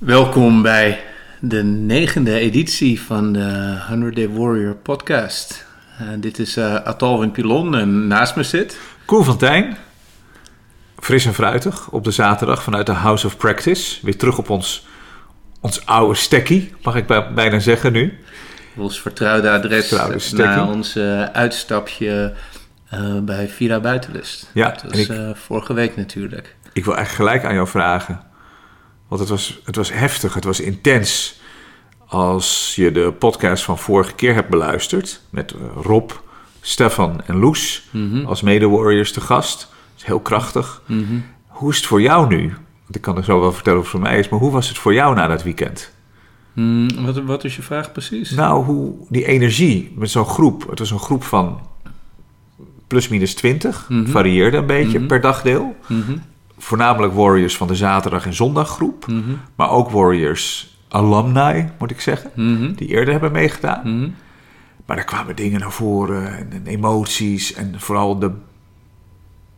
Welkom bij de negende editie van de 100 Day Warrior podcast. Uh, dit is uh, Atalwin Pilon en naast me zit... Koen van Tijn, fris en fruitig op de zaterdag vanuit de House of Practice. Weer terug op ons, ons oude stekkie, mag ik bijna zeggen nu. Ons vertrouwde adres vertrouwde na ons uh, uitstapje bij Vira Buitenlust. Ja, dat was ik, vorige week natuurlijk. Ik wil eigenlijk gelijk aan jou vragen want het was, het was heftig, het was intens. Als je de podcast van vorige keer hebt beluisterd, met eh, Rob, Stefan en Loes mm als mede-warriors te gast. Dat is heel krachtig. Mhm. Hoe is het voor jou nu? Want ik kan er zo wel vertellen hoe het voor mij is, maar hoe was het voor jou na dat weekend? Mm, wat, wat is je vraag precies? Nou, hoe die energie met zo'n groep. Het was een groep van plus minus 20, mm varieerde een beetje mhm. per dagdeel. Voornamelijk Warriors van de zaterdag- en zondaggroep. Mhm. Maar ook Warriors alumni, moet ik zeggen, mhm. die eerder hebben meegedaan. Mhm. Maar daar kwamen dingen naar voren en, emoties en vooral de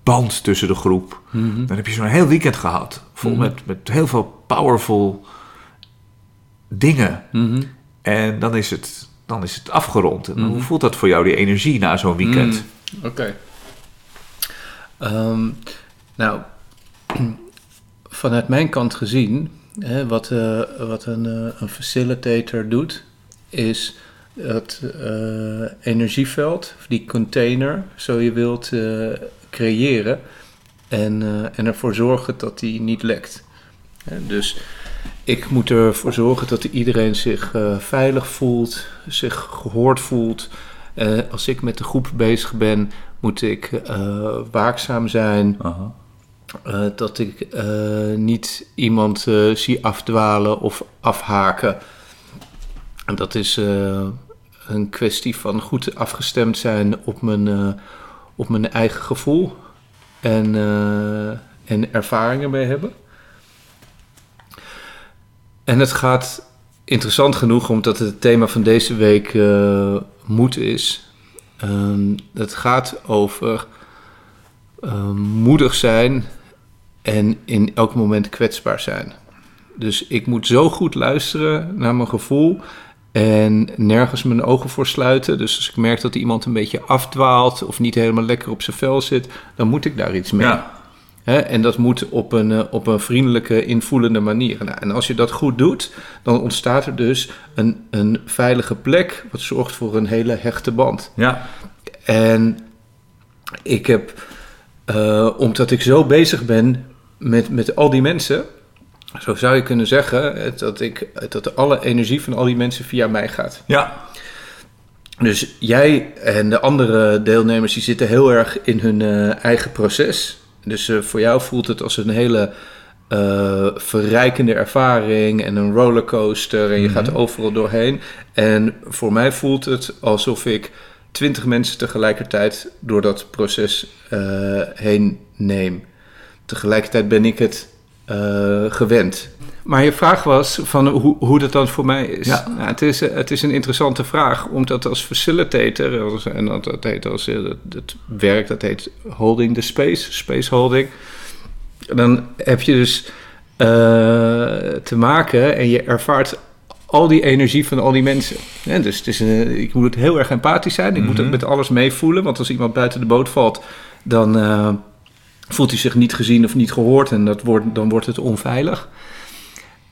band tussen de groep. Dan heb je zo'n heel weekend gehad, vol met, met heel veel powerful dingen. En dan is, het, dan is het afgerond. En hoe voelt dat voor jou, die energie na zo'n weekend? Oké. Ehm, nou, vanuit mijn kant gezien, hè, wat, uh, wat een, uh, een, facilitator doet, is het uh, energieveld, die container, zo je wilt, creëren en, en ervoor zorgen dat die niet lekt. dus ik moet ervoor zorgen dat iedereen zich veilig voelt, zich gehoord voelt. als ik met de groep bezig ben, moet ik waakzaam zijn. Uh, dat ik uh, niet iemand uh, zie afdwalen of afhaken. En dat is een kwestie van goed afgestemd zijn op mijn, op mijn eigen gevoel en, en ervaringen mee hebben. En het gaat interessant genoeg, omdat het, het thema van deze week moed is. Um, het gaat over moedig zijn en in elk moment kwetsbaar zijn. Dus ik moet zo goed luisteren naar mijn gevoel en nergens mijn ogen voor sluiten. Dus als ik merk dat iemand een beetje afdwaalt of niet helemaal lekker op zijn vel zit, dan moet ik daar iets mee. Ja. en dat moet op een, eh, op een vriendelijke, invoelende manier. Nou, en als je dat goed doet, dan ontstaat er dus een, een veilige plek, wat zorgt voor een hele hechte band. Ja. En ik heb, uh, omdat ik zo bezig ben met, met al die mensen, zo zou je kunnen zeggen dat, ik, dat alle energie van al die mensen via mij gaat. Ja. Dus jij en de andere deelnemers die zitten heel erg in hun uh, eigen proces. Dus uh, voor jou voelt het als een hele uh, verrijkende ervaring en een rollercoaster en je mm -hmm. gaat overal doorheen. En voor mij voelt het alsof ik twintig mensen tegelijkertijd door dat proces heen neem. Tegelijkertijd ben ik het uh, gewend. Maar je vraag was van hoe, hoe dat dan voor mij is. Ja. Nou, het is. Het is een interessante vraag, omdat als facilitator, en dat, dat heet als eh, het, het werk, dat heet holding the space, space holding. Dan heb je dus uh, te maken en je ervaart al die energie van al die mensen. En dus het is een, ik moet heel erg empathisch zijn. Ik mm -hmm. moet het met alles meevoelen. Want als iemand buiten de boot valt, dan, uh, voelt hij zich niet gezien of niet gehoord en dat wordt, dan wordt het onveilig.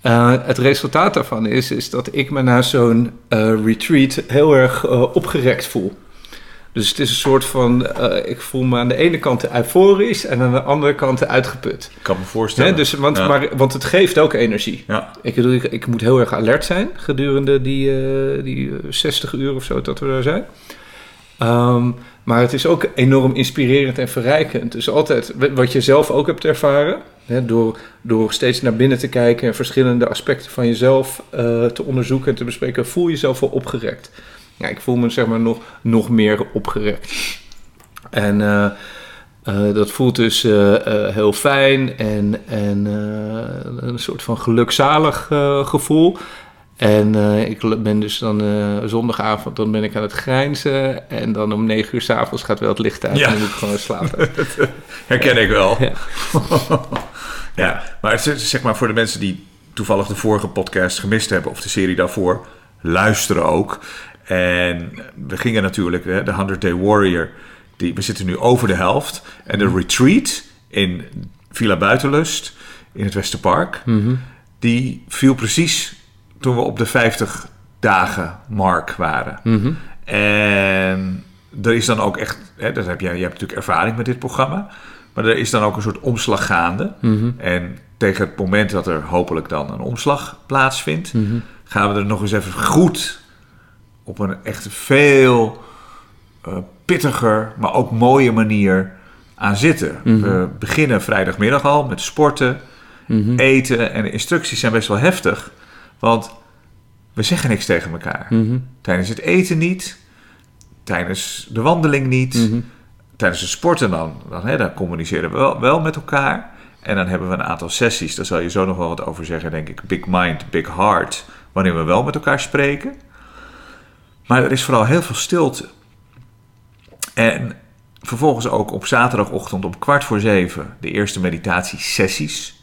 Uh, het resultaat daarvan is, is dat ik me na zo'n uh, retreat heel erg uh, opgerekt voel. Dus het is een soort van, ik voel me aan de ene kant euforisch en aan de andere kant uitgeput. Ik kan me voorstellen. dus, want, ja. maar, want het geeft ook energie. Ja. Ik, ik, ik, moet heel erg alert zijn gedurende die, die 60 uur of zo dat we daar zijn. Um, maar het is ook enorm inspirerend en verrijkend. Dus altijd wat je zelf ook hebt ervaren, hè, door, door steeds naar binnen te kijken en verschillende aspecten van jezelf uh, te onderzoeken en te bespreken, voel je jezelf wel opgerekt. Ja, ik voel me zeg maar nog, nog meer opgerekt. En uh, uh, dat voelt dus heel fijn en, en een soort van gelukzalig gevoel. En uh, ik ben dus dan uh, zondagavond, dan ben ik aan het grijnzen. En dan om negen uur s'avonds gaat wel het licht uit ja. en dan moet ik gewoon slapen. Herken ik wel. Ja. ja. maar het is, zeg maar voor de mensen die toevallig de vorige podcast gemist hebben of de serie daarvoor, luisteren ook. En we gingen natuurlijk, hè, de 100 Day Warrior, die, we zitten nu over de helft. En de retreat in Villa Buitenlust in het Westerpark, die viel precies toen we op de 50 dagen mark waren. En er is dan ook echt, hè, dat heb jij, je hebt natuurlijk ervaring met dit programma, maar er is dan ook een soort omslag gaande. En tegen het moment dat er hopelijk dan een omslag plaatsvindt, gaan we er nog eens even goed op een echt veel eh, pittiger, maar ook mooie manier aan zitten. We beginnen vrijdagmiddag al met sporten, eten en de instructies zijn best wel heftig, want we zeggen niks tegen elkaar. Tijdens het eten niet, tijdens de wandeling niet, tijdens het sporten dan, dan, hè, dan communiceren we wel, wel met elkaar. En dan hebben we een aantal sessies, daar zal je zo nog wel wat over zeggen, denk ik. Big mind, big heart, wanneer we wel met elkaar spreken. Maar er is vooral heel veel stilte. En vervolgens ook op zaterdagochtend om kwart voor zeven de eerste meditatiesessies.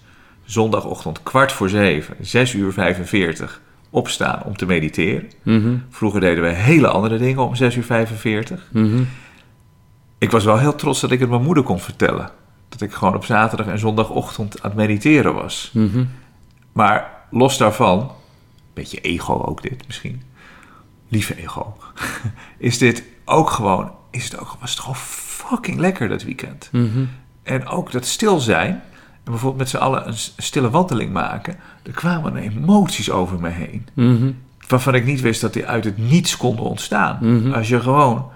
Zondagochtend kwart voor zeven, 6 uur 45, opstaan om te mediteren. Vroeger deden we hele andere dingen om 6 uur 45. Ik was wel heel trots dat ik het mijn moeder kon vertellen. Dat ik gewoon op zaterdag en zondagochtend aan het mediteren was. Maar los daarvan, beetje ego ook dit misschien. Lieve ego. Is dit ook gewoon, is het ook, was het gewoon fucking lekker dat weekend. En ook dat stil zijn. En bijvoorbeeld met z'n allen een stille wandeling maken. Er kwamen emoties over me heen. Waarvan ik niet wist dat die uit het niets konden ontstaan. Als je gewoon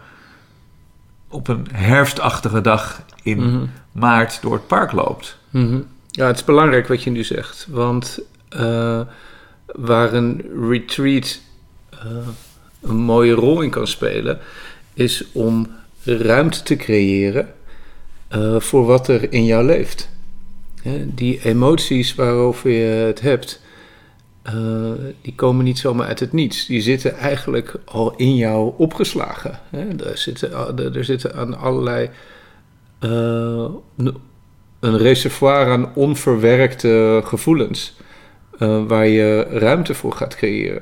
op een herfstachtige dag in maart door het park loopt. Mhm. Ja, het is belangrijk wat je nu zegt. Want eh, waar een retreat eh, een mooie rol in kan spelen, is om ruimte te creëren eh, voor wat er in jou leeft. Die emoties waarover je het hebt, eh, die komen niet zomaar uit het niets. Die zitten eigenlijk al in jou opgeslagen. Hè. Er, zitten, er, er zitten aan allerlei eh, een reservoir aan onverwerkte gevoelens. eh, waar je ruimte voor gaat creëren.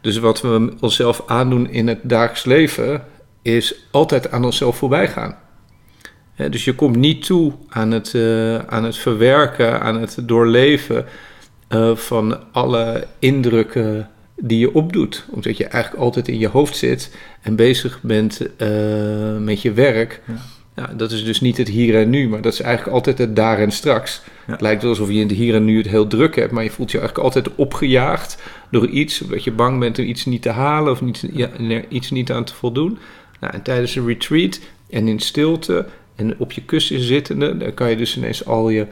Dus wat we onszelf aandoen in het dagelijks leven, is altijd aan onszelf voorbij gaan. Dus je komt niet toe aan het, eh, aan het verwerken, aan het doorleven eh, van alle indrukken die je opdoet. Omdat je eigenlijk altijd in je hoofd zit en bezig bent eh, met je werk. Ja, dat is dus niet het hier en nu, maar dat is eigenlijk altijd het daar en straks. Ja. Het lijkt wel alsof je in het hier en nu het heel druk hebt, maar je voelt je eigenlijk altijd opgejaagd door iets, omdat je bang bent om iets niet te halen of niet, ja, iets niet aan te voldoen. Nou, en tijdens een retreat en in stilte en op je kussen zittende, dan kan je dus ineens al je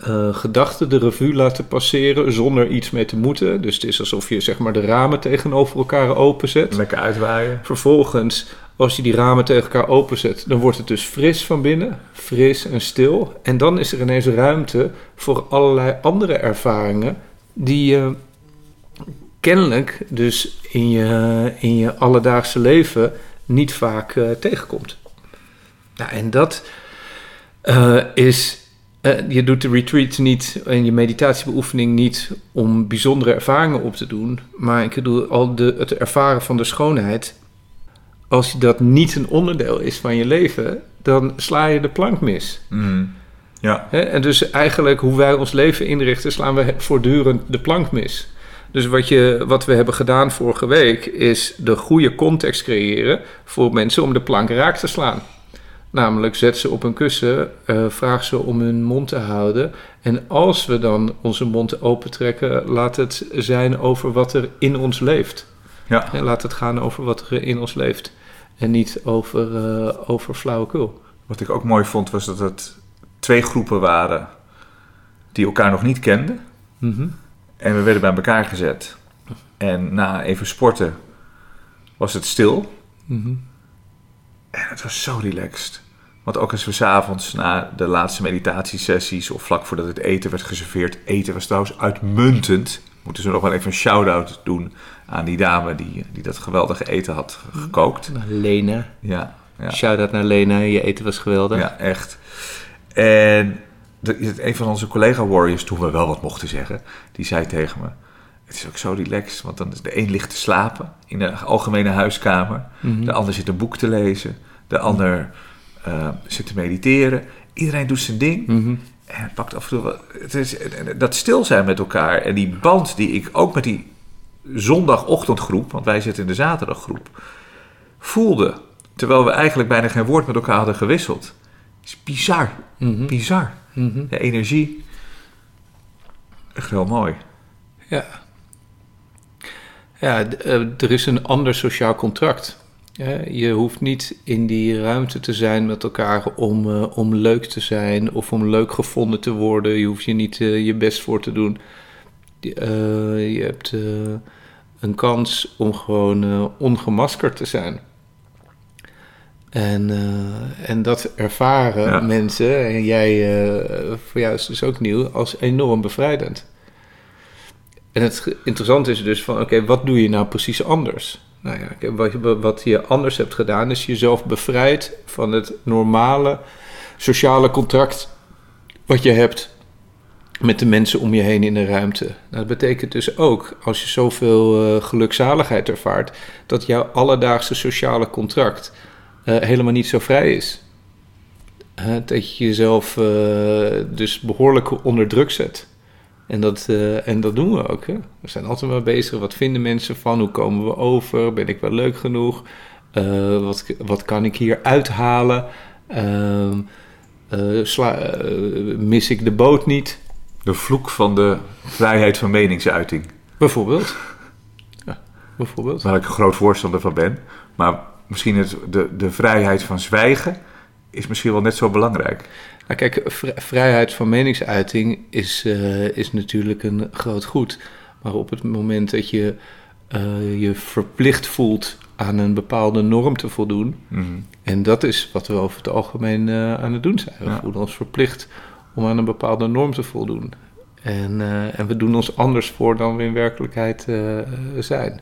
eh, gedachten de revue laten passeren zonder iets mee te moeten. Dus het is alsof je zeg maar de ramen tegenover elkaar openzet. Lekker uitwaaien. Vervolgens, als je die ramen tegen elkaar openzet, dan wordt het dus fris van binnen, fris en stil. En dan is er ineens ruimte voor allerlei andere ervaringen die je kennelijk dus in je, in je alledaagse leven niet vaak eh, tegenkomt. Nou, en dat eh, is. eh, je doet de retreat niet en je meditatiebeoefening niet om bijzondere ervaringen op te doen. Maar ik bedoel, al de, het ervaren van de schoonheid. Als dat niet een onderdeel is van je leven, dan sla je de plank mis. Mm. Ja? En dus eigenlijk hoe wij ons leven inrichten, slaan we voortdurend de plank mis. Dus wat, je, wat we hebben gedaan vorige week, is de goede context creëren voor mensen om de plank raak te slaan. Namelijk, zet ze op een kussen, eh, vraag ze om hun mond te houden. En als we dan onze mond opentrekken, laat het zijn over wat er in ons leeft. ja. Hè, laat het gaan over wat er in ons leeft. En niet over, eh, over flauwekul. Wat ik ook mooi vond was dat het twee groepen waren die elkaar nog niet kenden. Mhm. En we werden bij elkaar gezet. En na even sporten was het stil. Mhm. En het was zo relaxed. Want ook als we s'avonds na de laatste meditatiesessies of vlak voordat het eten werd geserveerd, eten was trouwens uitmuntend. Moeten ze nog wel even een shout-out doen aan die dame die, die dat geweldige eten had gekookt. Lena. Ja, ja. Shout-out naar Lena, je eten was geweldig. Ja, echt. En de, een van onze collega-warriors, toen we wel wat mochten zeggen, die zei tegen me... Het is ook zo relaxed, want dan is de een ligt te slapen in de algemene huiskamer. Mhm. De ander zit een boek te lezen. De ander eh, zit te mediteren. Iedereen doet zijn ding. Mhm. En het pakt af en toe. Het is, dat stil zijn met elkaar en die band die ik ook met die zondagochtendgroep, want wij zitten in de zaterdaggroep, voelde. Terwijl we eigenlijk bijna geen woord met elkaar hadden gewisseld. is bizar. Mhm. Bizar. De energie. Echt heel mooi. Ja. Ja, eh, er is een ander sociaal contract. Je hoeft niet in die ruimte te zijn met elkaar om, eh, om leuk te zijn of om leuk gevonden te worden. Je hoeft je niet eh, je best voor te doen. Je hebt een kans om gewoon ongemaskerd te zijn. En, en dat ervaren Ja. mensen, en jij voor jou is dus ook nieuw, als enorm bevrijdend. En het interessante is dus van, oké, wat doe je nou precies anders? Nou ja, wat, je- anders hebt gedaan, is jezelf bevrijd van het normale sociale contract wat je hebt met de mensen om je heen in de ruimte. Nou, dat betekent dus ook, als je zoveel eh gelukzaligheid ervaart, dat jouw alledaagse sociale contract eh, helemaal niet zo vrij is. Dat je jezelf eh, dus behoorlijk onder druk zet. En dat, eh, en dat doen we ook. Hè? We zijn altijd maar bezig. Wat vinden mensen van? Hoe komen we over? Ben ik wel leuk genoeg? Eh, wat, wat kan ik hier uithalen? Sla- eh, mis ik de boot niet? De vloek van de vrijheid van meningsuiting. Bijvoorbeeld. Ja, bijvoorbeeld. Waar ik een groot voorstander van ben. Maar misschien het, de, de vrijheid van zwijgen is misschien wel net zo belangrijk. Nou, kijk, vri- vrijheid van meningsuiting is, eh, is natuurlijk een groot goed. Maar op het moment dat je eh, je verplicht voelt aan een bepaalde norm te voldoen. Mhm. En dat is wat we over het algemeen eh, aan het doen zijn. We Ja. voelen ons verplicht om aan een bepaalde norm te voldoen. En, en we doen ons anders voor dan we in werkelijkheid zijn.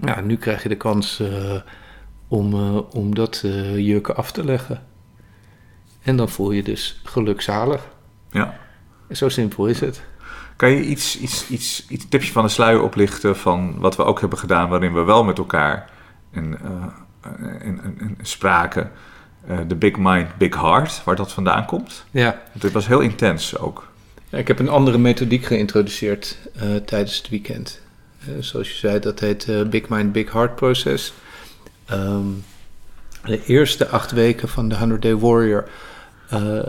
Ja, nu krijg je de kans om, eh, om dat eh jurken af te leggen. En dan voel je dus gelukzalig. Ja. Zo simpel is het. Kan je iets, iets, iets, iets tipje van de sluier oplichten van wat we ook hebben gedaan, waarin we wel met elkaar en, eh, en, en, en spraken? Eh, De Big Mind, Big Heart, waar dat vandaan komt. Ja. Want dit was heel intens ook. Ja, ik heb een andere methodiek geïntroduceerd eh, tijdens het weekend. Eh, zoals je zei, dat heet eh, Big Mind, Big Heart Process. Ehm, de eerste acht weken van de 100 Day Warrior eh,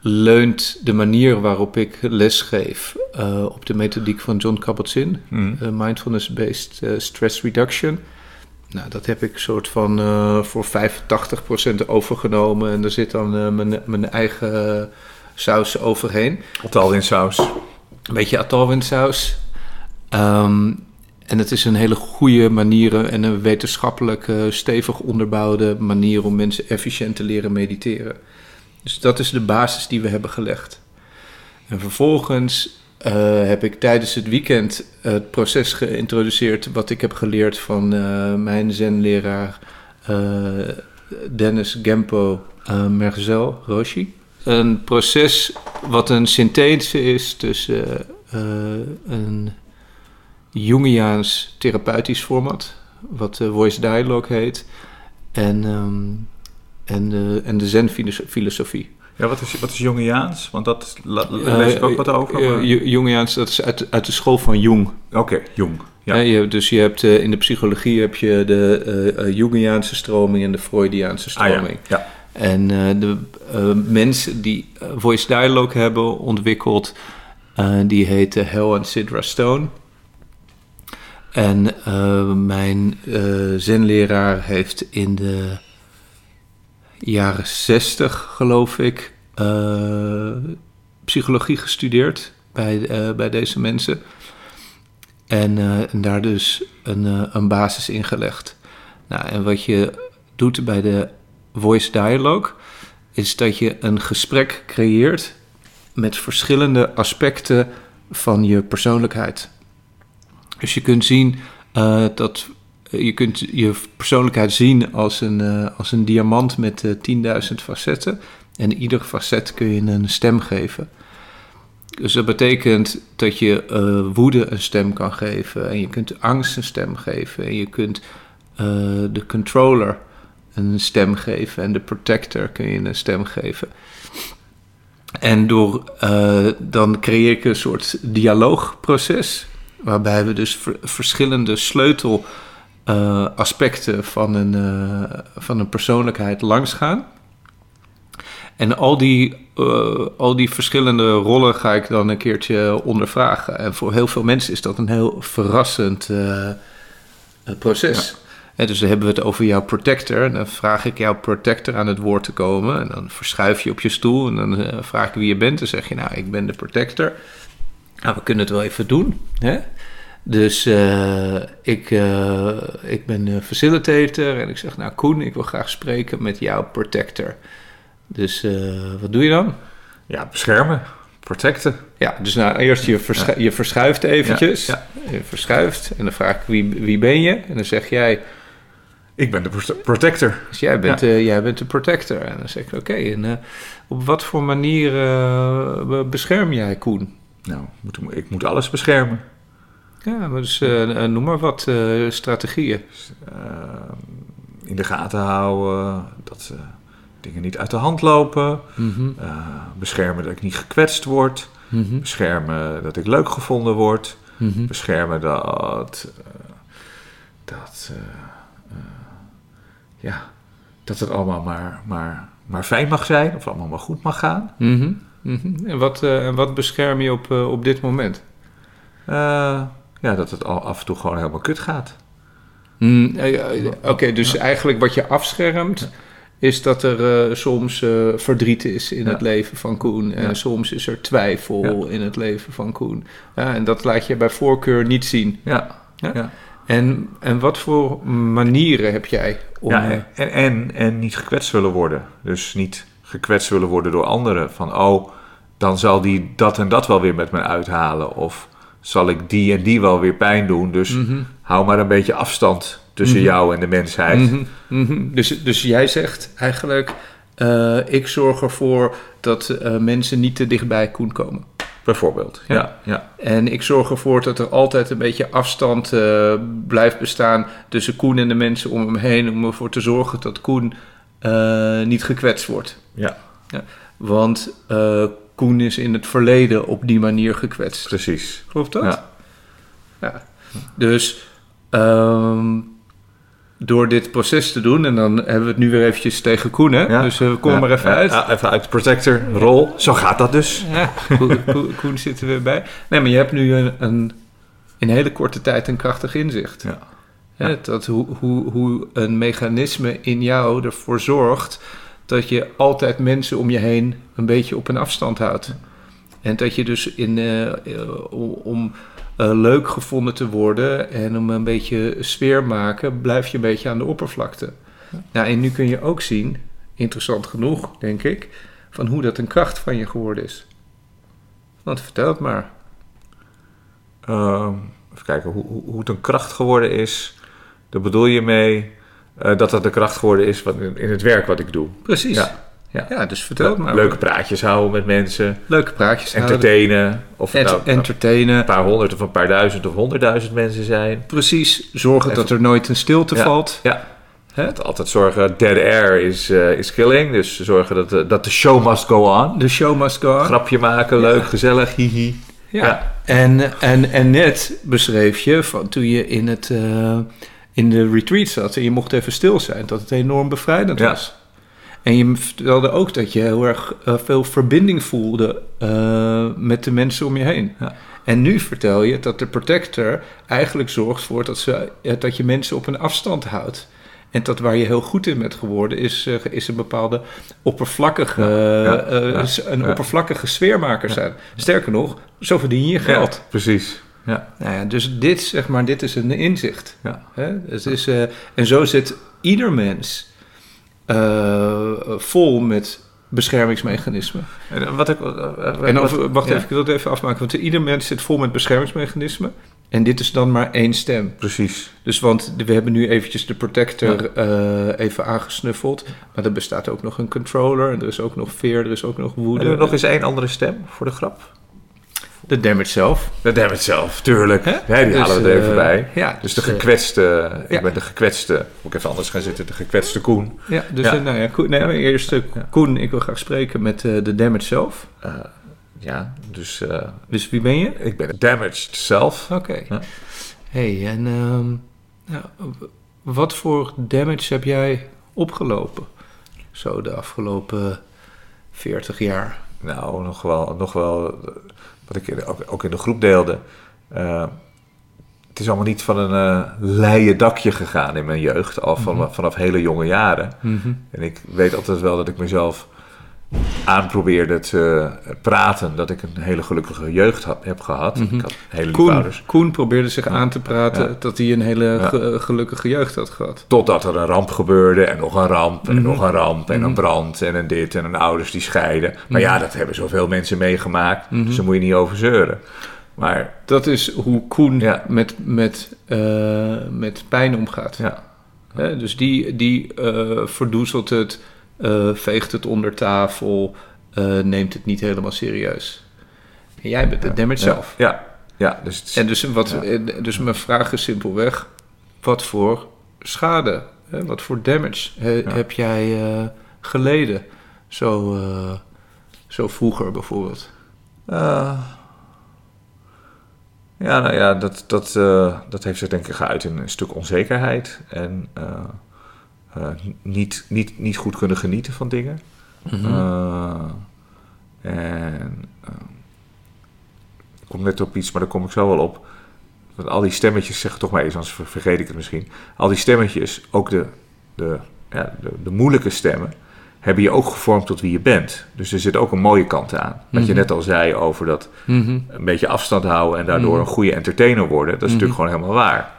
leunt de manier waarop ik les geef eh, op de methodiek van John Kabat-Zinn, Mhm. eh, Mindfulness-Based Stress Reduction. Nou, dat heb ik soort van voor 85% overgenomen en er zit dan mijn, mijn eigen saus overheen. Otal in saus. Een beetje atalwinsaus. Ehm en het is een hele goede manier en een wetenschappelijk eh, stevig onderbouwde manier om mensen efficiënt te leren mediteren. Dus dat is de basis die we hebben gelegd. En vervolgens eh, heb ik tijdens het weekend het proces geïntroduceerd wat ik heb geleerd van eh, mijn zenleraar eh, Dennis Gempo Merzel Roshi. Een proces wat een synthese is tussen een Jungiaans therapeutisch format, wat de Voice Dialogue heet, en, ehm, en, de, en de Zen-filosofie. Ja, wat is, wat is Jungiaans? Want dat la- lees ik ook wat over. Eh, maar- Ju- Jungiaans, dat is uit, uit de school van Jung. Oké, Jung. Ja. Je, dus je hebt eh, in de psychologie heb je de eh, eh, Jungiaanse stroming en de Freudiaanse Ah, ja. stroming. ja. En eh, de eh, mensen die eh, Voice Dialogue hebben ontwikkeld, eh, die heten Hel en Sidra Stone. En eh, mijn eh zenleraar heeft in de jaren 60, geloof ik, eh, psychologie gestudeerd bij, bij deze mensen. En, daar dus een, een basis in gelegd. Nou, en wat je doet bij de voice dialogue, is dat je een gesprek creëert met verschillende aspecten van je persoonlijkheid. Dus je kunt zien eh, dat je kunt je persoonlijkheid zien als een, eh, als een diamant met eh, 10.000 facetten. En ieder facet kun je een stem geven. Dus dat betekent dat je woede een stem kan geven. En je kunt angst een stem geven. En je kunt de controller een stem geven. En de protector kun je een stem geven. En door, dan creëer ik een soort dialoogproces. Waarbij we dus ver verschillende sleutel aspecten van een, van een persoonlijkheid langsgaan. En al die, uh, al die verschillende rollen ga ik dan een keertje ondervragen. En voor heel veel mensen is dat een heel verrassend uh, proces. Ja. En dus dan hebben we het over jouw protector. En dan vraag ik jouw protector aan het woord te komen. En dan verschuif je op je stoel. En dan uh, vraag ik wie je bent. Dan zeg je, nou, ik ben de protector. Nou, we kunnen het wel even doen. Hè? Dus uh, ik, uh, ik ben de facilitator. En ik zeg, nou, Koen, ik wil graag spreken met jouw protector. Dus uh, wat doe je dan? Ja, beschermen, protecten. Ja, dus nou eerst je, verschu ja. je verschuift eventjes. Ja, ja. Je verschuift en dan vraag ik wie, wie ben je? En dan zeg jij... Ik ben de protector. Dus jij bent, jij bent de protector. En dan zeg ik, oké, okay, en op wat voor manier bescherm jij Koen? Nou, moet, ik moet alles beschermen. Ja, maar dus noem maar wat strategieën. Dus, in de gaten houden, dat dingen niet uit de hand lopen. Mm -hmm. uh, beschermen dat ik niet gekwetst word. Mm -hmm. Beschermen dat ik leuk gevonden word. Mm -hmm. Beschermen dat. Dat. Ja. Dat het allemaal maar, maar, maar fijn mag zijn. Of allemaal maar goed mag gaan. En, wat, en wat bescherm je op, op dit moment? ja, dat het al af en toe gewoon helemaal kut gaat. Mm, Oké, okay, dus eigenlijk wat je afschermt. Ja is dat er uh, soms uh, verdriet is in ja. het leven van Koen. En ja. soms is er twijfel ja. in het leven van Koen. en dat laat je bij voorkeur niet zien. Ja. En, en wat voor manieren heb jij om... Ja, en, en, en niet gekwetst willen worden. Dus niet gekwetst willen worden door anderen. Van, oh, dan zal die dat en dat wel weer met me uithalen. Of zal ik die en die wel weer pijn doen. Dus mm -hmm. hou maar een beetje afstand tussen mm -hmm. jou en de mensheid. Mm -hmm. Mm -hmm. Dus, dus jij zegt eigenlijk, uh, ik zorg ervoor dat uh, mensen niet te dichtbij Koen komen. Bijvoorbeeld, ja. ja. ja. En ik zorg ervoor dat er altijd een beetje afstand uh, blijft bestaan tussen Koen en de mensen om hem heen. Om ervoor te zorgen dat Koen niet gekwetst wordt. Ja. ja. Want Koen is in het verleden op die manier gekwetst. Precies. Klopt dat? Ja. ja. Dus... Um, door dit proces te doen. En dan hebben we het nu weer eventjes tegen Koen, hè? Ja. Dus uh, we komen ja, maar even uit. Ja, even uit de protector rol. Zo gaat dat dus. Ja, Koen, Koen zit er weer bij. Nee, maar je hebt nu een, een in hele korte tijd een krachtig inzicht. Ja. Hè, dat hoe, hoe, hoe een mechanisme in jou ervoor zorgt dat je altijd mensen om je heen een beetje op een afstand houdt. En dat je dus in, uh, om uh, leuk gevonden te worden en om een beetje sfeer maken, blijf je een beetje aan de oppervlakte. Ja. Nou, en nu kun je ook zien, interessant genoeg, denk ik, van hoe dat een kracht van je geworden is. Want vertel het maar. Uh, even kijken, hoe, hoe, het een kracht geworden is, daar bedoel je mee uh, dat dat de kracht geworden is wat in, het werk wat ik doe. Precies. Ja. Ja. ja, dus vertel maar. Leuke praatjes houden met mensen. Leuke praatjes entertainen, houden. Of Ent nou, entertainen. Een paar honderd of een paar duizend of honderdduizend mensen zijn. Precies. Zorgen Even. dat er nooit een stilte ja. valt. Ja. Hè? Altijd zorgen, dead air is, uh, is killing. Dus zorgen dat de, dat de show must go on. De show must go on. Grapje maken, ja. leuk, gezellig, hihi. Ja. ja. En, en, en net beschreef je van toen je in, het, uh, in de retreat zat en je mocht even stil zijn, dat het enorm bevrijdend ja. was. En je vertelde ook dat je heel erg uh, veel verbinding voelde uh, met de mensen om je heen. Ja. En nu vertel je dat de protector eigenlijk zorgt voor dat, ze, dat je mensen op een afstand houdt. En dat waar je heel goed in bent geworden, is, uh, is een bepaalde oppervlakkige, ja, ja, een oppervlakkige sfeermaker zijn. Sterker nog, zo verdien je geld. precies. Ja. Nou ja, dus dit, zeg maar, dit is een inzicht. Ja. Hè? Het is, en zo zit ieder mens uh, vol met beschermingsmechanismen. En, wat ik, uh, en over, wacht ja. even, ik wil het even afmaken. Want ieder mens zit vol met beschermingsmechanismen. En dit is dan maar één stem. Precies. Dus want we hebben nu eventjes de protector eh, even aangesnuffeld. Maar er bestaat ook nog een controller. En er is ook nog veer, er is ook nog woede. Hebben we nog eens één andere stem voor de grap? De damage zelf. De damage zelf, tuurlijk. Hè? Die Dus, halen we er even eh, bij. ja, dus de dus, eh, gekwetste, ik ben de gekwetste, moet ik even anders gaan zitten, de gekwetste Koen. Ja, dus eh, nou ja, Koen, nee, eerst. Koen, ik wil graag spreken met de damage zelf. Ja, dus Dus wie ben je? ik ben damaged zelf. Oké. Hey, en ehm, nou, wat voor damage heb jij opgelopen? Zo de afgelopen 40 jaar. Nou, nog wel, nog wel wat ik ook, ook in de groep deelde. Eh, het is allemaal niet van een eh leien dakje gegaan in mijn jeugd, al van, Mhm. vanaf hele jonge jaren. En ik weet altijd wel dat ik mezelf aanprobeerde te praten dat ik een hele gelukkige jeugd had, heb gehad. Mhm. Ik had hele Koen. Koen probeerde zich aan te praten Ja. dat hij een hele Ja. ge- gelukkige jeugd had gehad. Totdat er een ramp gebeurde en nog een ramp en Mhm. nog een ramp en Mhm. een brand en een dit en een ouders die scheiden. Maar Mhm. ja, dat hebben zoveel mensen meegemaakt, Mhm. dus daar moet je niet over zeuren. Maar Dat is hoe Koen met, met, eh, met pijn omgaat. dus die, die eh, verdoezelt het, eh, veegt het onder tafel, eh, neemt het niet helemaal serieus. En jij bent de damage ja, zelf. Ja, ja dus, het En dus, wat, Ja. dus mijn vraag is simpelweg, wat voor schade, hè, wat voor damage he- heb jij eh, geleden? Zo, zo vroeger bijvoorbeeld. Ja, nou ja, dat, dat, dat heeft zich denk ik geuit in een stuk onzekerheid. En niet, niet, niet goed kunnen genieten van dingen. Mhm. Eh, en eh, ik kom net op iets, maar daar kom ik zo wel op. Want al die stemmetjes, zeg het toch maar eens, anders ver- vergeet ik het misschien. Al die stemmetjes, ook de, de, ja, de, de moeilijke stemmen, hebben je ook gevormd tot wie je bent. Dus er zit ook een mooie kant aan. Wat je Mhm. net al zei over dat Mhm. een beetje afstand houden en daardoor een goede entertainer worden, dat is natuurlijk gewoon helemaal waar.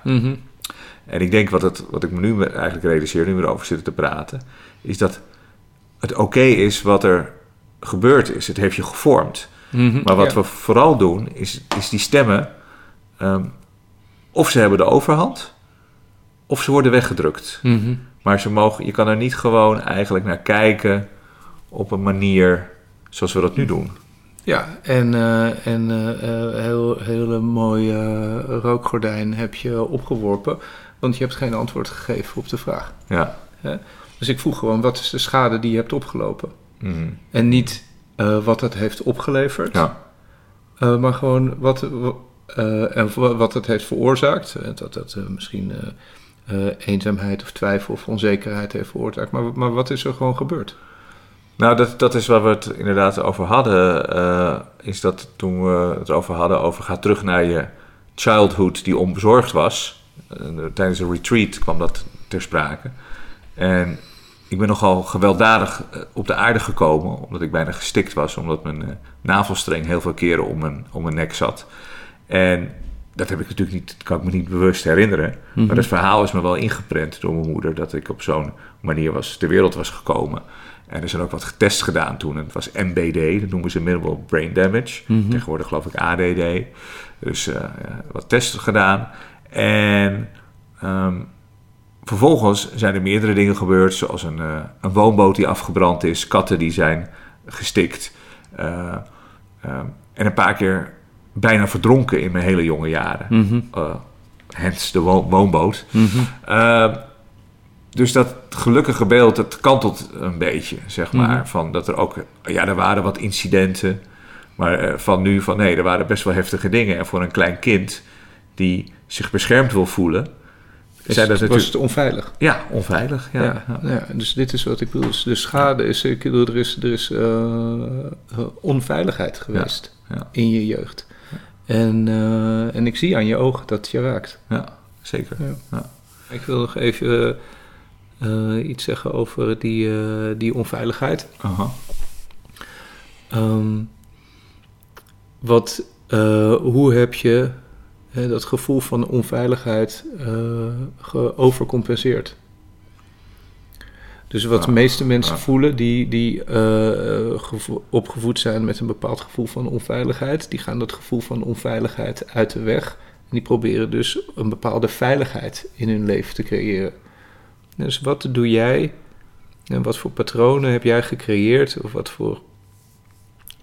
En ik denk wat, het, wat ik me nu eigenlijk realiseer, nu we erover zitten te praten, is dat het oké is wat er gebeurd is. Het heeft je gevormd. Mhm. Maar wat Ja. we vooral doen, is, is die stemmen, ehm, of ze hebben de overhand, of ze worden weggedrukt. Mhm. Maar ze mogen, je kan er niet gewoon eigenlijk naar kijken op een manier zoals we dat nu doen. Ja, en, eh, en eh, eh, heel hele mooie eh, rookgordijn heb je opgeworpen, want je hebt geen antwoord gegeven op de vraag. Ja. Dus ik vroeg gewoon, wat is de schade die je hebt opgelopen? Mhm. En niet eh, wat het heeft opgeleverd, ja. eh, maar gewoon wat, wa- eh, en wa- wat het heeft veroorzaakt. Dat eh, misschien eenzaamheid of twijfel of onzekerheid heeft veroorzaakt. Maar, maar wat is er gewoon gebeurd? Nou, dat, dat is waar we het inderdaad over hadden. is dat toen we het over hadden over ga terug naar je childhood die onbezorgd was. Eh, tijdens een retreat kwam dat ter sprake. En ik ben nogal gewelddadig eh, op de aarde gekomen, omdat ik bijna gestikt was, omdat mijn eh, navelstreng heel veel keren om mijn, om mijn nek zat. En dat heb ik natuurlijk niet, kan ik me niet bewust herinneren. Mhm. Maar dat verhaal is me wel ingeprent door mijn moeder, dat ik op zo'n manier was, ter wereld was gekomen. En er zijn ook wat getest gedaan toen. Het was MBD, dat noemen ze minimal brain damage. Mhm. Tegenwoordig geloof ik ADD. Dus wat testen gedaan. En ehm, vervolgens zijn er meerdere dingen gebeurd, zoals een, eh, een woonboot die afgebrand is, katten die zijn gestikt. eh, ehm, en een paar keer bijna verdronken in mijn hele jonge jaren. Eh, hence de wo- woonboot. Mhm. Uh, dus dat gelukkige beeld, het kantelt een beetje, zeg maar. Mhm. Van dat er ook, ja, er waren wat incidenten. Maar van nu, van nee, er waren best wel heftige dingen. En voor een klein kind die zich beschermd wil voelen, Is zijn dat het, was natuurlijk... het onveilig? Ja, onveilig. Ja, Ja, dus dit is wat ik bedoel. Dus de schade is, ik bedoel, er is, er is eh, eh, onveiligheid geweest ja. in je jeugd. En, eh, en ik zie aan je ogen dat het je raakt. ja zeker. Ik wil nog even iets zeggen over die, die onveiligheid. Aha. Ehm, wat, hoe heb je dat gevoel van onveiligheid eh geovercompenseerd? Dus wat de meeste mensen voelen die, die eh, gevo- opgevoed zijn met een bepaald gevoel van onveiligheid, die gaan dat gevoel van onveiligheid uit de weg die proberen dus een bepaalde veiligheid in hun leven te creëren. Dus wat doe jij en wat voor patronen heb jij gecreëerd of wat voor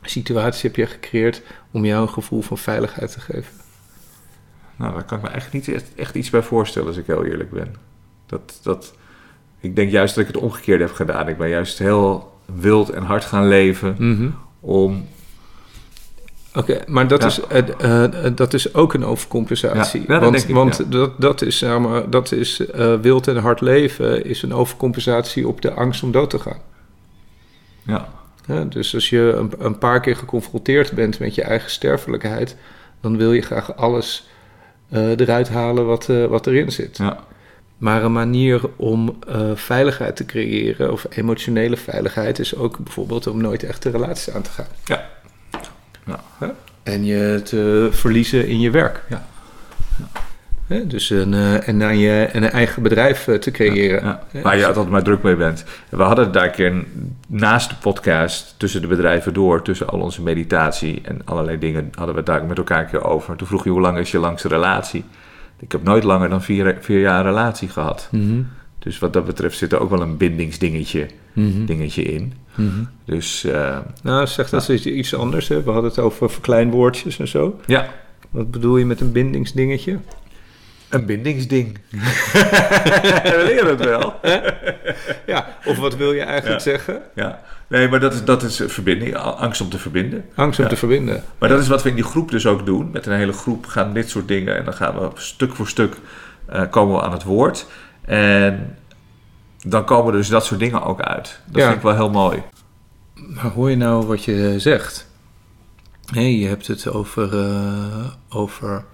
situatie heb jij gecreëerd om jou een gevoel van veiligheid te geven? Nou, daar kan ik me echt niet echt, echt iets bij voorstellen als ik heel eerlijk ben. Dat, dat, ik denk juist dat ik het omgekeerde heb gedaan. Ik ben juist heel wild en hard gaan leven Mhm. om Oké, maar dat, Ja. is, eh, eh, dat is ook een overcompensatie. Ja, want ik, want ja. dat, dat is, zeg maar, dat is eh, wild en hard leven, is een overcompensatie op de angst om dood te gaan. ja, dus als je een, een paar keer geconfronteerd bent met je eigen sterfelijkheid, dan wil je graag alles eruit halen wat, eh, wat erin zit. ja, Maar een manier om eh, veiligheid te creëren, of emotionele veiligheid, is ook bijvoorbeeld om nooit echt de relaties aan te gaan. Ja. Ja. En je te verliezen in je werk. Ja. Hè, Dus een, eh, en, aan je, en een eigen bedrijf eh, te creëren. ja. Waar je dus- altijd maar druk mee bent. We hadden het daar een keer naast de podcast, tussen de bedrijven door, tussen al onze meditatie en allerlei dingen, hadden we het daar met elkaar een keer over. Toen vroeg je hoe lang is je langste relatie? Ik heb nooit langer dan vier, vier jaar een relatie gehad. Mhm, Dus wat dat betreft zit er ook wel een bindingsdingetje mhm, dingetje in. mhm. Dus eh, Nou, zeg dat is iets anders. Hè. We hadden het over verkleinwoordjes en zo. ja, Wat bedoel je met een bindingsdingetje? Een bindingsding. We leren het wel. Ja, of wat wil je eigenlijk Ja. zeggen? Ja. Nee, maar dat is, dat is verbinding, angst om te verbinden. Angst om Ja. te verbinden. Maar dat is wat we in die groep dus ook doen. Met een hele groep gaan dit soort dingen. En dan gaan we stuk voor stuk eh, komen we aan het woord. En dan komen dus dat soort dingen ook uit. Dat Ja. vind ik wel heel mooi. Maar hoor je nou wat je zegt? Nee, je hebt het over, eh, over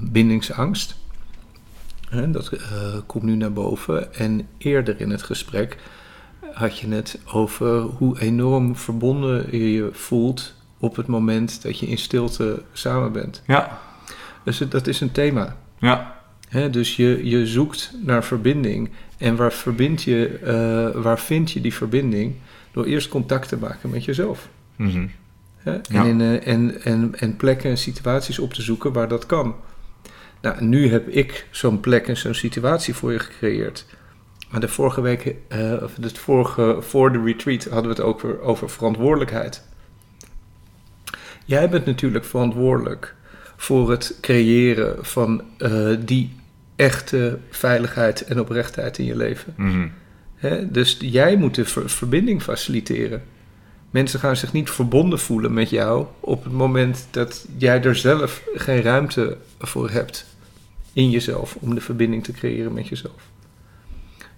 bindingsangst. Hè, dat eh, komt nu naar boven. En eerder in het gesprek had je het over hoe enorm verbonden je je voelt op het moment dat je in stilte samen bent. Ja, Dus dat is een thema. ja, dus je, je zoekt naar verbinding. En waar, verbind je, eh, waar vind je die verbinding? Door eerst contact te maken met jezelf. Hè? En, Ja. in, eh, en, en, en plekken en situaties op te zoeken waar dat kan. Nou, nu heb ik zo'n plek en zo'n situatie voor je gecreëerd. Maar de vorige week, eh, of het vorige, voor de retreat, hadden we het ook weer over verantwoordelijkheid. Jij bent natuurlijk verantwoordelijk voor het creëren van eh, die echte veiligheid en oprechtheid in je leven. Mhm. Hè? Dus jij moet de ver- verbinding faciliteren. Mensen gaan zich niet verbonden voelen met jou op het moment dat jij er zelf geen ruimte voor hebt in jezelf om de verbinding te creëren met jezelf.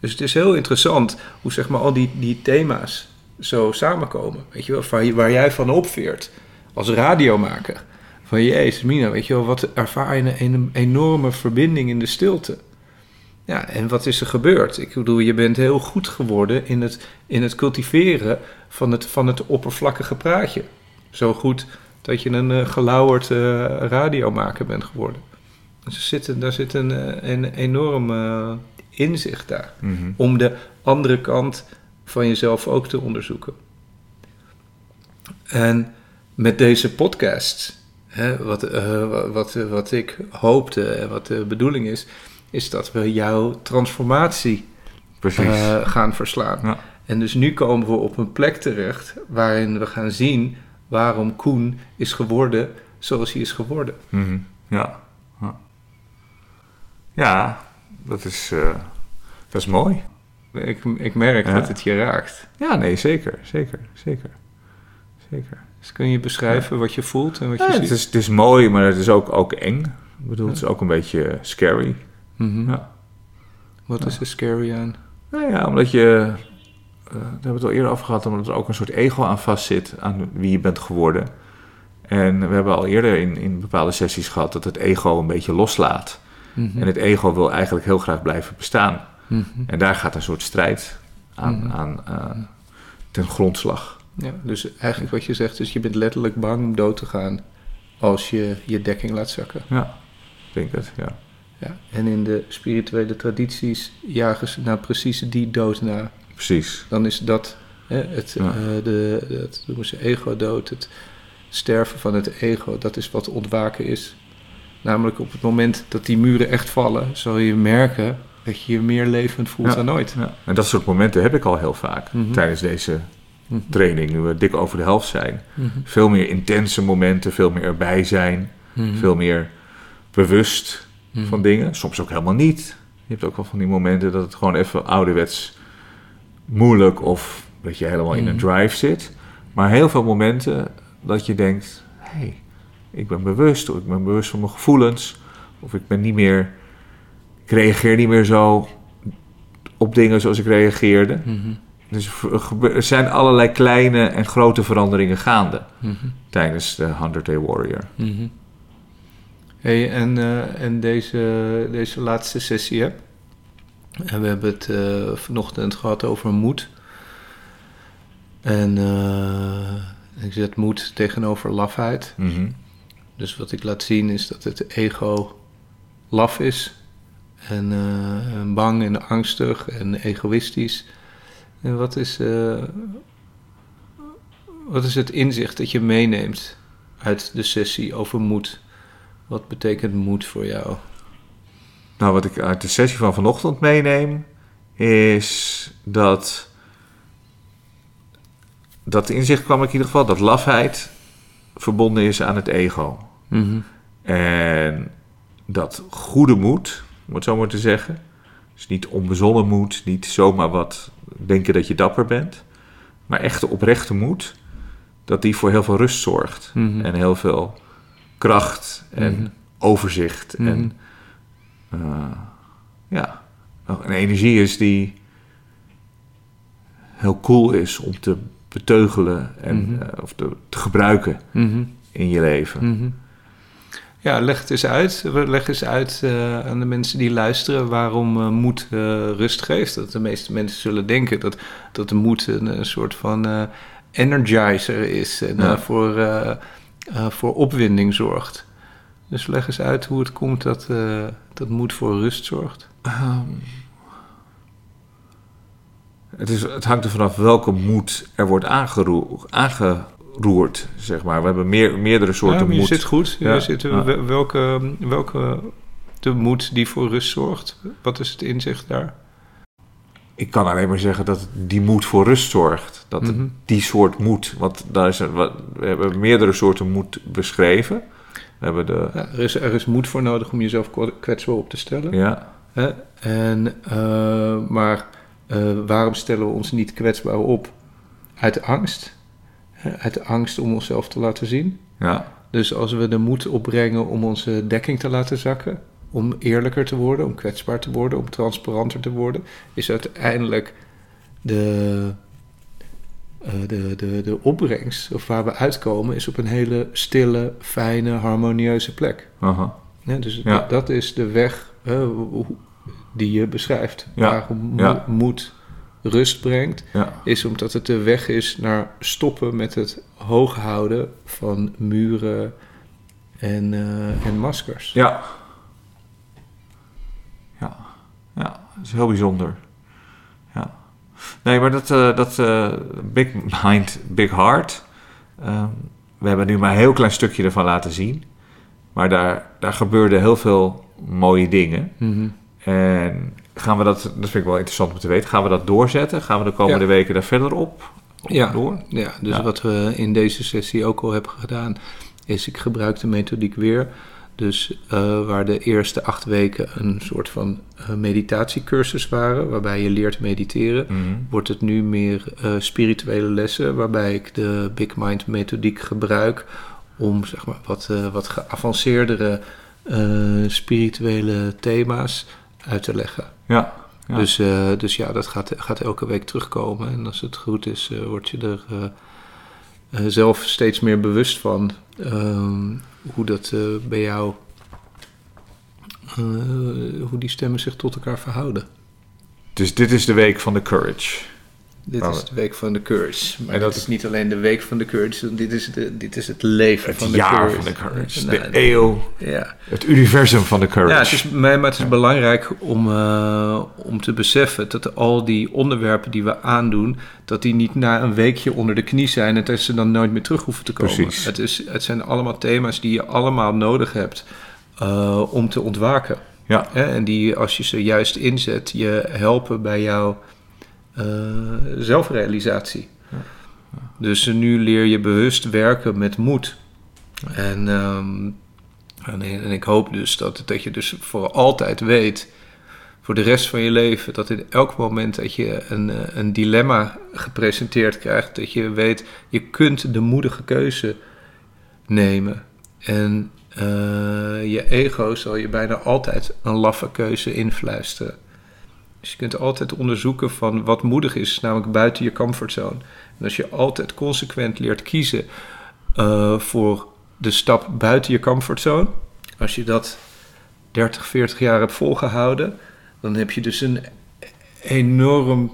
Dus het is heel interessant hoe zeg maar al die, die thema's zo samenkomen. Weet je wel, waar, jij van opveert als radiomaker. Van jezus Mina, weet je wel, wat ervaar je een enorme verbinding in de stilte. Ja, en wat is er gebeurd? Ik bedoel, je bent heel goed geworden in het, in het cultiveren van het, van het oppervlakkige praatje. Zo goed dat je een eh, gelauwerd eh, radiomaker bent geworden. Dus er zit, daar zit een, eh, een enorm inzicht daar. Mhm. Om de andere kant van jezelf ook te onderzoeken. En met deze podcast, hè, wat, wat, wat ik hoopte en wat de bedoeling is, is dat we jouw transformatie eh, gaan verslaan. Ja. En dus nu komen we op een plek terecht waarin we gaan zien waarom Koen is geworden zoals hij is geworden. Mhm. ja. ja. Ja, dat is, eh, dat is mooi. Ik, ik merk Ja. dat het je raakt. Ja, nee, zeker, zeker, zeker. Zeker. Dus kun je beschrijven wat je voelt en wat je ziet? het, is, het is mooi, maar het is ook, ook eng. Ik bedoel, het is ook een beetje scary. Mhm. Ja. Wat is er scary aan? Nou ja, omdat je... eh, daar hebben we het al eerder over gehad, omdat er ook een soort ego aan vastzit aan wie je bent geworden. En we hebben al eerder in, in bepaalde sessies gehad dat het ego een beetje loslaat. Mhm. En het ego wil eigenlijk heel graag blijven bestaan. Mhm. En daar gaat een soort strijd aan, aan eh, ten grondslag. Ja, dus eigenlijk wat je zegt is je bent letterlijk bang om dood te gaan als je je dekking laat zakken. Ja, ik denk het, ja. Ja. En in de spirituele tradities jagen ze nou precies die dood na. Precies. Dan is dat hè, het, Ja. eh, de, dat noemen ze ego-dood, het sterven van het ego. Dat is wat ontwaken is. Namelijk op het moment dat die muren echt vallen, zal je merken dat je je meer levend voelt Ja. dan ooit. Ja. En dat soort momenten heb ik al heel vaak Mhm. tijdens deze Mhm. training, nu we dik over de helft zijn. Mhm. Veel meer intense momenten, veel meer erbij zijn, veel meer bewust Mhm. van dingen. Soms ook helemaal niet. Je hebt ook wel van die momenten dat het gewoon even ouderwets moeilijk of dat je helemaal in een Mhm. drive zit. Maar heel veel momenten dat je denkt: hé, hey, ik ben bewust, of ik ben bewust van mijn gevoelens, of ik ben niet meer, ik reageer niet meer zo op dingen zoals ik reageerde. Mhm. Dus er zijn allerlei kleine en grote veranderingen gaande tijdens de 100 Day Warrior. Hey, en, eh, en deze, deze laatste sessie, hè? En we hebben het eh, vanochtend gehad over moed. En eh, ik zet moed tegenover lafheid. Mhm. Dus wat ik laat zien is dat het ego laf is. En, en bang en angstig en egoïstisch. En wat is, wat is het inzicht dat je meeneemt uit de sessie over moed? Wat betekent moed voor jou? Nou, wat ik uit de sessie van vanochtend meeneem, is dat. Dat inzicht kwam ik in ieder geval dat lafheid verbonden is aan het ego. En dat goede moed, om het zo maar te zeggen. Dus niet onbezonnen moed, niet zomaar wat denken dat je dapper bent. Maar echte oprechte moed, dat die voor heel veel rust zorgt. Mhm. En heel veel kracht en Mhm. overzicht. Mhm. En eh, ja, een energie is die heel cool is om te beteugelen en, Mhm. eh, of te, te gebruiken Mhm. in je leven. Mhm. Ja, leg het eens uit. Leg eens uit eh, aan de mensen die luisteren waarom moed rust geeft. Dat de meeste mensen zullen denken dat, dat de moed een, een soort van energizer is en Ja. voor, eh, eh, voor opwinding zorgt. Dus leg eens uit hoe het komt dat, eh, dat moed voor rust zorgt. Ehm, het, is, het hangt er vanaf welke moed er wordt aangeroer- aangeroerd, zeg maar. We hebben meer, meerdere soorten ja, je moed. zit goed. Je Ja. zit, Ja. wel- welke, welke de moed die voor rust zorgt? Wat is het inzicht daar? Ik kan alleen maar zeggen dat die moed voor rust zorgt. Dat Mhm. die soort moed, want daar is een, we hebben meerdere soorten moed beschreven. We hebben de, Ja, er, is, er is moed voor nodig om jezelf kwetsbaar op te stellen. ja, Hè? En, eh, maar eh, waarom stellen we ons niet kwetsbaar op? Uit angst. Hè? Uit de angst om onszelf te laten zien. ja, Dus als we de moed opbrengen om onze dekking te laten zakken, om eerlijker te worden, om kwetsbaar te worden, om transparanter te worden, is uiteindelijk de, eh, de, de, de opbrengst, of waar we uitkomen, is op een hele stille, fijne, harmonieuze plek. aha, Ja, dus Ja. dat, is de weg die je beschrijft. Ja. Waarom mo- moed rust brengt, ja, is omdat het de weg is naar stoppen met het hoog houden van muren en, eh, en maskers. Ja, ja, dat is heel bijzonder. Ja. Nee, maar dat, eh, dat eh, Big Mind, Big Heart. ehm, we hebben nu maar een heel klein stukje ervan laten zien. Maar daar, daar gebeurden heel veel mooie dingen. Mhm. En gaan we dat, dat vind ik wel interessant om te weten, gaan we dat doorzetten? Gaan we de komende Ja. weken daar verder op, op Ja. door? Ja, dus Ja. wat we in deze sessie ook al hebben gedaan, is ik gebruik de methodiek weer. Dus eh, waar de eerste acht weken een soort van eh, meditatiecursus waren, waarbij je leert mediteren, Mhm. wordt het nu meer eh, spirituele lessen, waarbij ik de Big Mind methodiek gebruik om zeg maar, wat, wat geavanceerdere spirituele thema's uit te leggen. Ja, ja. Dus, dus ja, dat gaat, gaat elke week terugkomen. En als het goed is, word je er zelf steeds meer bewust van ehm, hoe dat eh, bij jou, eh, hoe die stemmen zich tot elkaar verhouden. dus dit is de week van de courage. Dit Oh. is de week van de courage. Maar En dat- is niet alleen de week van de courage, dit is, de, dit is het leven Het van de jaar courage. van de courage. Nou, De eeuw, ja. het universum van de courage. Ja, het is, maar het is belangrijk om, eh, om te beseffen dat al die onderwerpen die we aandoen, dat die niet na een weekje onder de knie zijn en dat ze dan nooit meer terug hoeven te komen. Precies. Het, is, het zijn allemaal thema's die je allemaal nodig hebt eh, om te ontwaken. Ja. En die, als je ze juist inzet, je helpen bij jouw zelfrealisatie. Dus nu leer je bewust werken met moed. En, ehm, en, en ik hoop dus dat, dat je dus voor altijd weet, voor de rest van je leven, dat in elk moment dat je een, eh, een dilemma gepresenteerd krijgt, dat je weet, je kunt de moedige keuze nemen. En eh, je ego zal je bijna altijd een laffe keuze influisteren. Dus je kunt altijd onderzoeken van wat moedig is, namelijk buiten je comfortzone. En als je altijd consequent leert kiezen eh, voor de stap buiten je comfortzone, als je dat 30, 40 jaar hebt volgehouden, dan heb je dus een enorm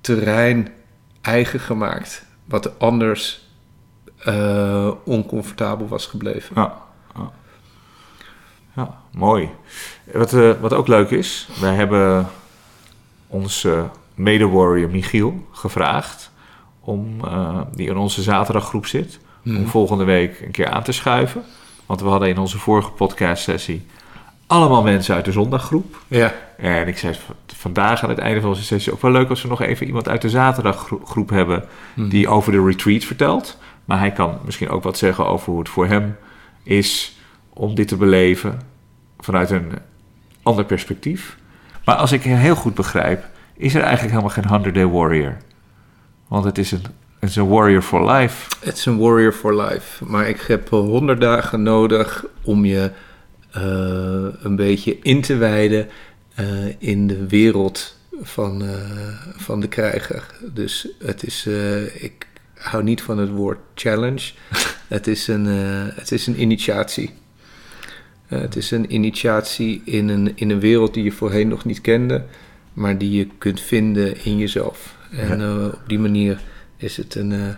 terrein eigen gemaakt, wat anders uh, oncomfortabel was gebleven. Ja, ja. mooi. Wat, uh, wat ook leuk is, wij hebben onze mede-warrior Michiel gevraagd, om, uh, die in onze zaterdaggroep zit, om volgende week een keer aan te schuiven. Want we hadden in onze vorige podcast-sessie allemaal mensen uit de zondaggroep. Ja. En ik zei vandaag aan het einde van onze sessie ook wel leuk als we nog even iemand uit de zaterdaggroep hebben hmm. die over de retreat vertelt. Maar hij kan misschien ook wat zeggen over hoe het voor hem is om dit te beleven vanuit een ander perspectief. Maar als ik heel goed begrijp, is er eigenlijk helemaal geen 100 Day Warrior. Want het is een, het is een warrior for life. Het is een warrior for life. Maar ik heb 100 dagen nodig om je uh, een beetje in te wijden uh, in de wereld van, uh, van de krijger. Dus het is, ik hou niet van het woord challenge. het, is een, het is een initiatie. Het is een initiatie in een, in een wereld die je voorheen nog niet kende, maar die je kunt vinden in jezelf. En op die manier is het een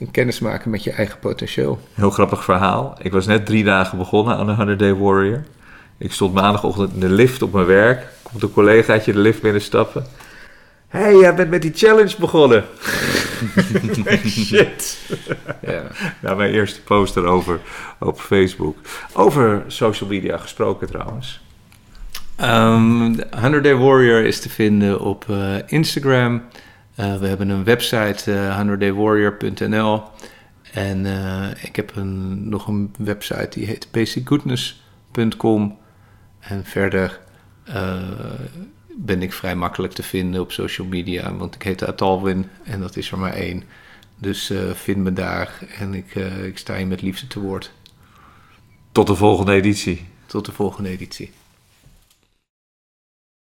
een kennis maken met je eigen potentieel. Heel grappig verhaal. Ik was net drie dagen begonnen aan de 100 Day Warrior. Ik stond maandagochtend in de lift op mijn werk. Komt een collegaatje de lift binnenstappen. Hé, hey, jij bent met die challenge begonnen. Shit. ja. ja, mijn eerste post erover op Facebook. Over social media gesproken trouwens. Um, 100 Day Warrior is te vinden op uh, Instagram. Uh, we hebben een website, uh, 100daywarrior.nl. En ik heb een, nog een website die heet basicgoodness.com. En verder ben ik vrij makkelijk te vinden op social media, want ik heet Atalwin en dat is er maar één. Dus vind me daar en ik, ik sta je met liefde te woord. Tot de volgende editie. Tot de volgende editie.